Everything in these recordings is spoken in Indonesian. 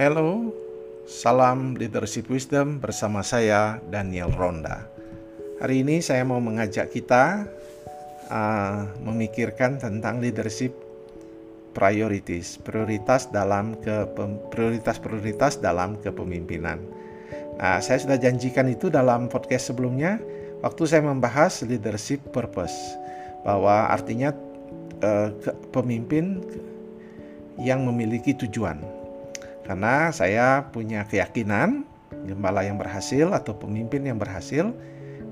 Hello, salam leadership wisdom bersama saya Daniel Ronda. Hari ini saya mau mengajak kita uh, memikirkan tentang leadership priorities, prioritas dalam ke prioritas-prioritas dalam kepemimpinan. Nah, saya sudah janjikan itu dalam podcast sebelumnya waktu saya membahas leadership purpose bahwa artinya uh, pemimpin yang memiliki tujuan karena saya punya keyakinan gembala yang berhasil atau pemimpin yang berhasil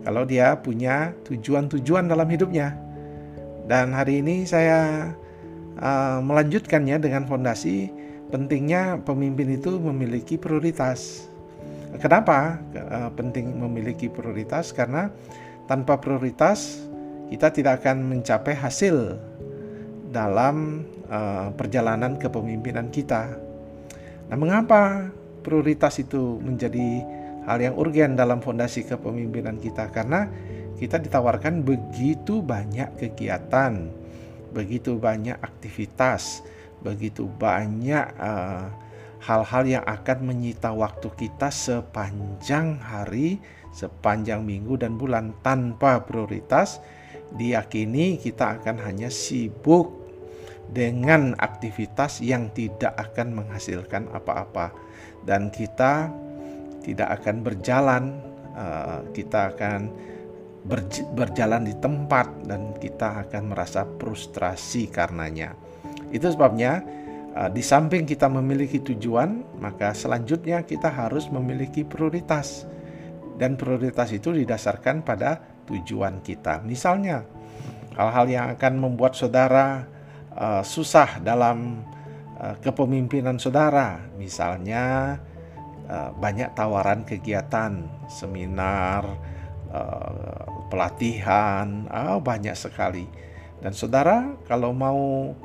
kalau dia punya tujuan-tujuan dalam hidupnya. Dan hari ini saya uh, melanjutkannya dengan fondasi pentingnya pemimpin itu memiliki prioritas. Kenapa uh, penting memiliki prioritas? Karena tanpa prioritas kita tidak akan mencapai hasil dalam uh, perjalanan kepemimpinan kita. Nah, mengapa prioritas itu menjadi hal yang urgen dalam fondasi kepemimpinan kita? Karena kita ditawarkan begitu banyak kegiatan, begitu banyak aktivitas, begitu banyak eh, hal-hal yang akan menyita waktu kita sepanjang hari, sepanjang minggu dan bulan tanpa prioritas. Diyakini kita akan hanya sibuk dengan aktivitas yang tidak akan menghasilkan apa-apa. Dan kita tidak akan berjalan uh, kita akan berj berjalan di tempat dan kita akan merasa frustrasi karenanya. Itu sebabnya uh, di samping kita memiliki tujuan maka selanjutnya kita harus memiliki prioritas. Dan prioritas itu didasarkan pada tujuan kita. Misalnya hal-hal yang akan membuat saudara uh, susah dalam uh, kepemimpinan saudara, misalnya uh, banyak tawaran kegiatan, seminar, pelatihan, uh, banyak sekali. Dan saudara, kalau mau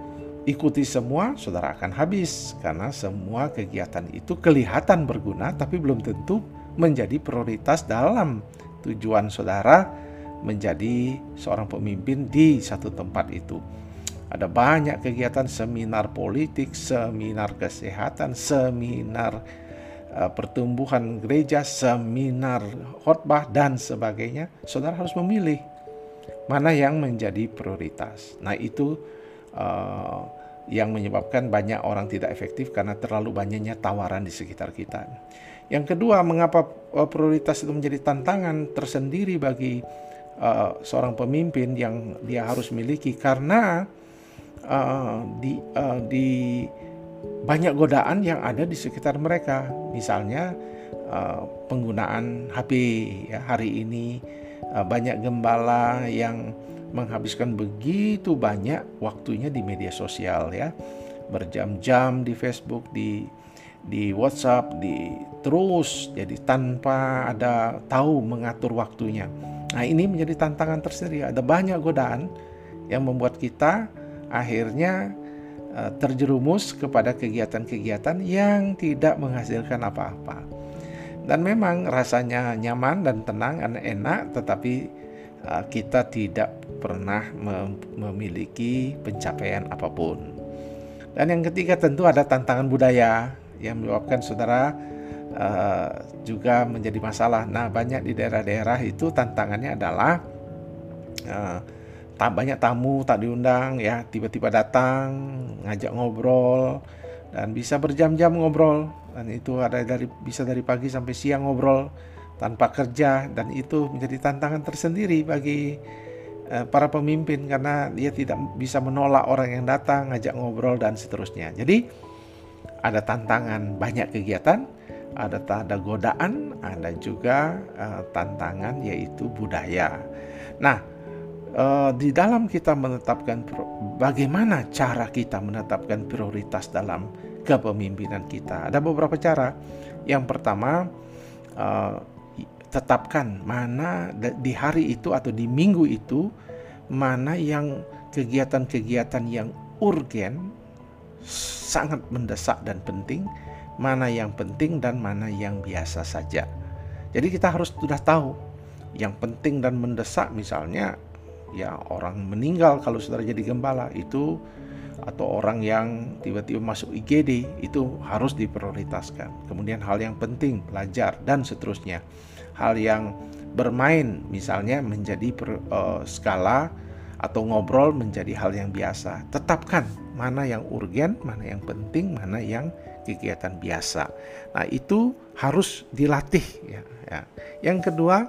ikuti semua, saudara akan habis karena semua kegiatan itu kelihatan berguna, tapi belum tentu menjadi prioritas dalam tujuan saudara menjadi seorang pemimpin di satu tempat itu. Ada banyak kegiatan seminar politik, seminar kesehatan, seminar uh, pertumbuhan gereja, seminar khotbah dan sebagainya. Saudara harus memilih mana yang menjadi prioritas. Nah, itu uh, yang menyebabkan banyak orang tidak efektif karena terlalu banyaknya tawaran di sekitar kita. Yang kedua, mengapa eh, prioritas itu menjadi tantangan tersendiri bagi uh, seorang pemimpin yang dia harus miliki karena uh, di uh, di banyak godaan yang ada di sekitar mereka. Misalnya uh, penggunaan HP ya hari ini uh, banyak gembala yang menghabiskan begitu banyak waktunya di media sosial ya. Berjam-jam di Facebook, di di WhatsApp, di terus jadi tanpa ada tahu mengatur waktunya. Nah, ini menjadi tantangan tersendiri. Ada banyak godaan yang membuat kita akhirnya uh, terjerumus kepada kegiatan-kegiatan yang tidak menghasilkan apa-apa. Dan memang rasanya nyaman dan tenang dan enak, tetapi uh, kita tidak pernah mem memiliki pencapaian apa pun. Dan yang ketiga tentu ada tantangan budaya yang menyebabkan saudara uh, juga menjadi masalah. Nah, banyak di daerah-daerah itu tantangannya adalah uh, tak banyak tamu tak diundang ya. Tiba-tiba datang ngajak ngobrol dan bisa berjam-jam ngobrol. Dan itu ada dari bisa dari pagi sampai siang ngobrol tanpa kerja dan itu menjadi tantangan tersendiri bagi uh, para pemimpin karena dia tidak bisa menolak orang yang datang ngajak ngobrol dan seterusnya. Jadi ada tantangan banyak kegiatan ada ada godaan ada juga uh, tantangan yaitu budaya. Nah uh, di dalam kita menetapkan bagaimana cara kita menetapkan prioritas dalam kepemimpinan kita. Ada beberapa cara. Yang pertama, uh, tetapkan mana di hari itu atau di minggu itu mana yang kegiatan-kegiatan yang urgen sangat mendesak dan penting, mana yang penting dan mana yang biasa saja. Jadi kita harus sudah tahu yang penting dan mendesak misalnya ya orang meninggal kalau saudara jadi gembala itu atau orang yang tiba-tiba masuk IGD itu harus diprioritaskan. Kemudian hal yang penting belajar dan seterusnya. Hal yang bermain misalnya menjadi per, uh, skala atau ngobrol menjadi hal yang biasa. Tetapkan mana yang urgen, mana yang penting, mana yang kegiatan biasa. Nah, itu harus dilatih ya, ya. Yang kedua,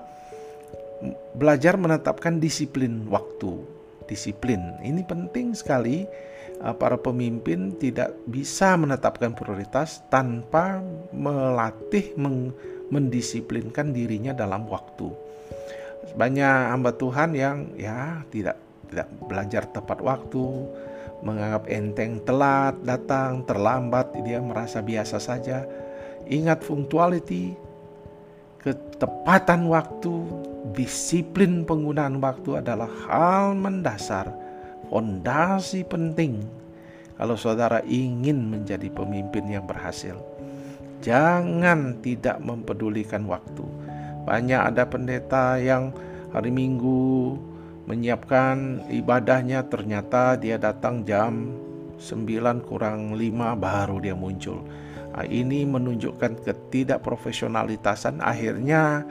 belajar menetapkan disiplin waktu. Disiplin ini penting sekali. Eh, para pemimpin tidak bisa menetapkan prioritas tanpa melatih mendisiplinkan dirinya dalam waktu. Banyak hamba Tuhan yang ya tidak tidak belajar tepat waktu, menganggap enteng telat datang, terlambat, dia merasa biasa saja. Ingat punctuality, ketepatan waktu, disiplin penggunaan waktu adalah hal mendasar, fondasi penting kalau saudara ingin menjadi pemimpin yang berhasil. Jangan tidak mempedulikan waktu. Banyak ada pendeta yang hari Minggu menyiapkan ibadahnya ternyata dia datang jam 9 kurang 5 baru dia muncul. Nah, ini menunjukkan ketidakprofesionalitasan akhirnya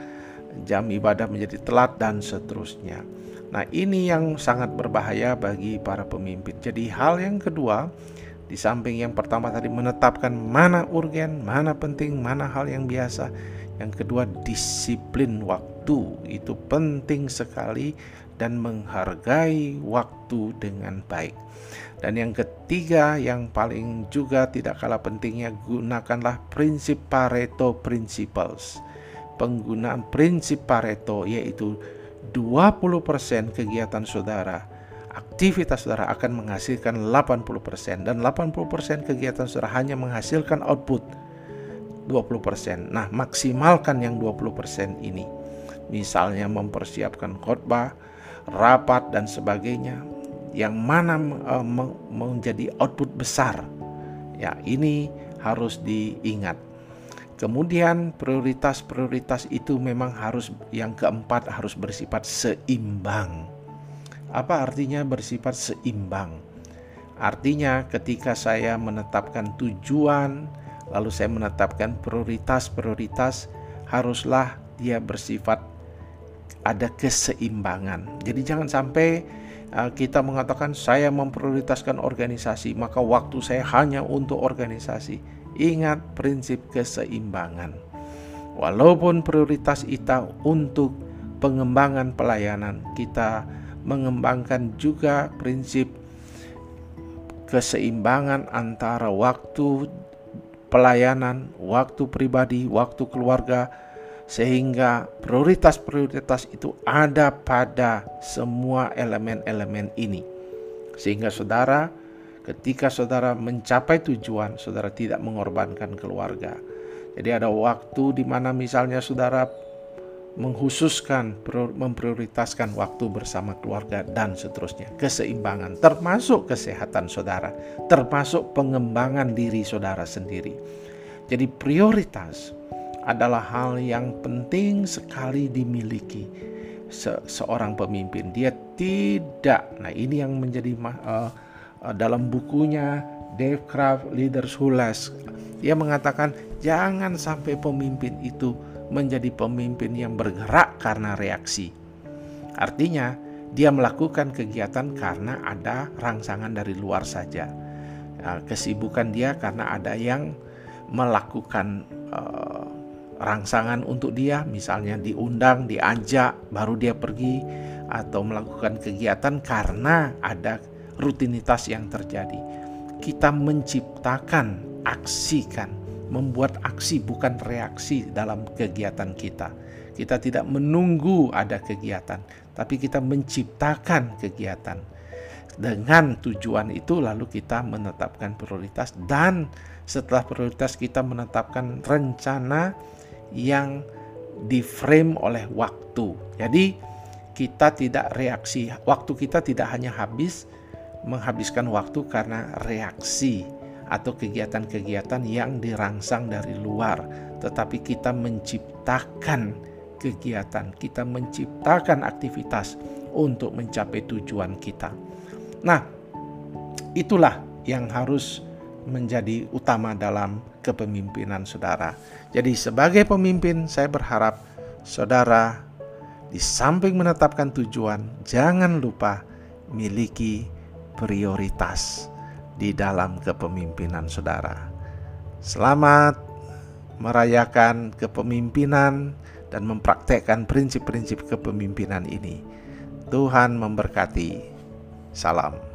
jam ibadah menjadi telat dan seterusnya. Nah, ini yang sangat berbahaya bagi para pemimpin. Jadi hal yang kedua di samping yang pertama tadi menetapkan mana urgen, mana penting, mana hal yang biasa. Yang kedua disiplin waktu itu penting sekali dan menghargai waktu dengan baik. Dan yang ketiga yang paling juga tidak kalah pentingnya gunakanlah prinsip Pareto Principles. Penggunaan prinsip Pareto yaitu 20% kegiatan saudara aktivitas saudara akan menghasilkan 80% dan 80% kegiatan saudara hanya menghasilkan output 20%. Nah, maksimalkan yang 20% ini. Misalnya mempersiapkan khotbah, rapat dan sebagainya yang mana uh, menjadi output besar. Ya, ini harus diingat. Kemudian prioritas-prioritas itu memang harus yang keempat harus bersifat seimbang apa artinya bersifat seimbang? Artinya ketika saya menetapkan tujuan, lalu saya menetapkan prioritas-prioritas, haruslah dia bersifat ada keseimbangan. Jadi jangan sampai uh, kita mengatakan saya memprioritaskan organisasi, maka waktu saya hanya untuk organisasi. Ingat prinsip keseimbangan. Walaupun prioritas kita untuk pengembangan pelayanan, kita mengembangkan juga prinsip keseimbangan antara waktu pelayanan, waktu pribadi, waktu keluarga, sehingga prioritas-prioritas itu ada pada semua elemen-elemen ini, sehingga saudara, ketika saudara mencapai tujuan, saudara tidak mengorbankan keluarga. Jadi, ada waktu di mana misalnya saudara menghususkan memprioritaskan waktu bersama keluarga dan seterusnya. Keseimbangan termasuk kesehatan saudara termasuk pengembangan diri saudara sendiri. Jadi prioritas adalah hal yang penting sekali dimiliki se seorang pemimpin. Dia tidak nah ini yang menjadi uh, dalam bukunya Dave Kraft Leaders Who Last dia mengatakan jangan sampai pemimpin itu menjadi pemimpin yang bergerak karena reaksi. Artinya, dia melakukan kegiatan karena ada rangsangan dari luar saja. Ya, kesibukan dia karena ada yang melakukan uh, rangsangan untuk dia, misalnya diundang, diajak, baru dia pergi, atau melakukan kegiatan karena ada rutinitas yang terjadi. Kita menciptakan, aksikan membuat aksi bukan reaksi dalam kegiatan kita. Kita tidak menunggu ada kegiatan, tapi kita menciptakan kegiatan. Dengan tujuan itu lalu kita menetapkan prioritas dan setelah prioritas kita menetapkan rencana yang di-frame oleh waktu. Jadi kita tidak reaksi, waktu kita tidak hanya habis menghabiskan waktu karena reaksi atau kegiatan-kegiatan yang dirangsang dari luar, tetapi kita menciptakan kegiatan, kita menciptakan aktivitas untuk mencapai tujuan kita. Nah, itulah yang harus menjadi utama dalam kepemimpinan saudara. Jadi sebagai pemimpin saya berharap saudara di samping menetapkan tujuan, jangan lupa miliki prioritas di dalam kepemimpinan saudara. Selamat merayakan kepemimpinan dan mempraktekkan prinsip-prinsip kepemimpinan ini. Tuhan memberkati. Salam.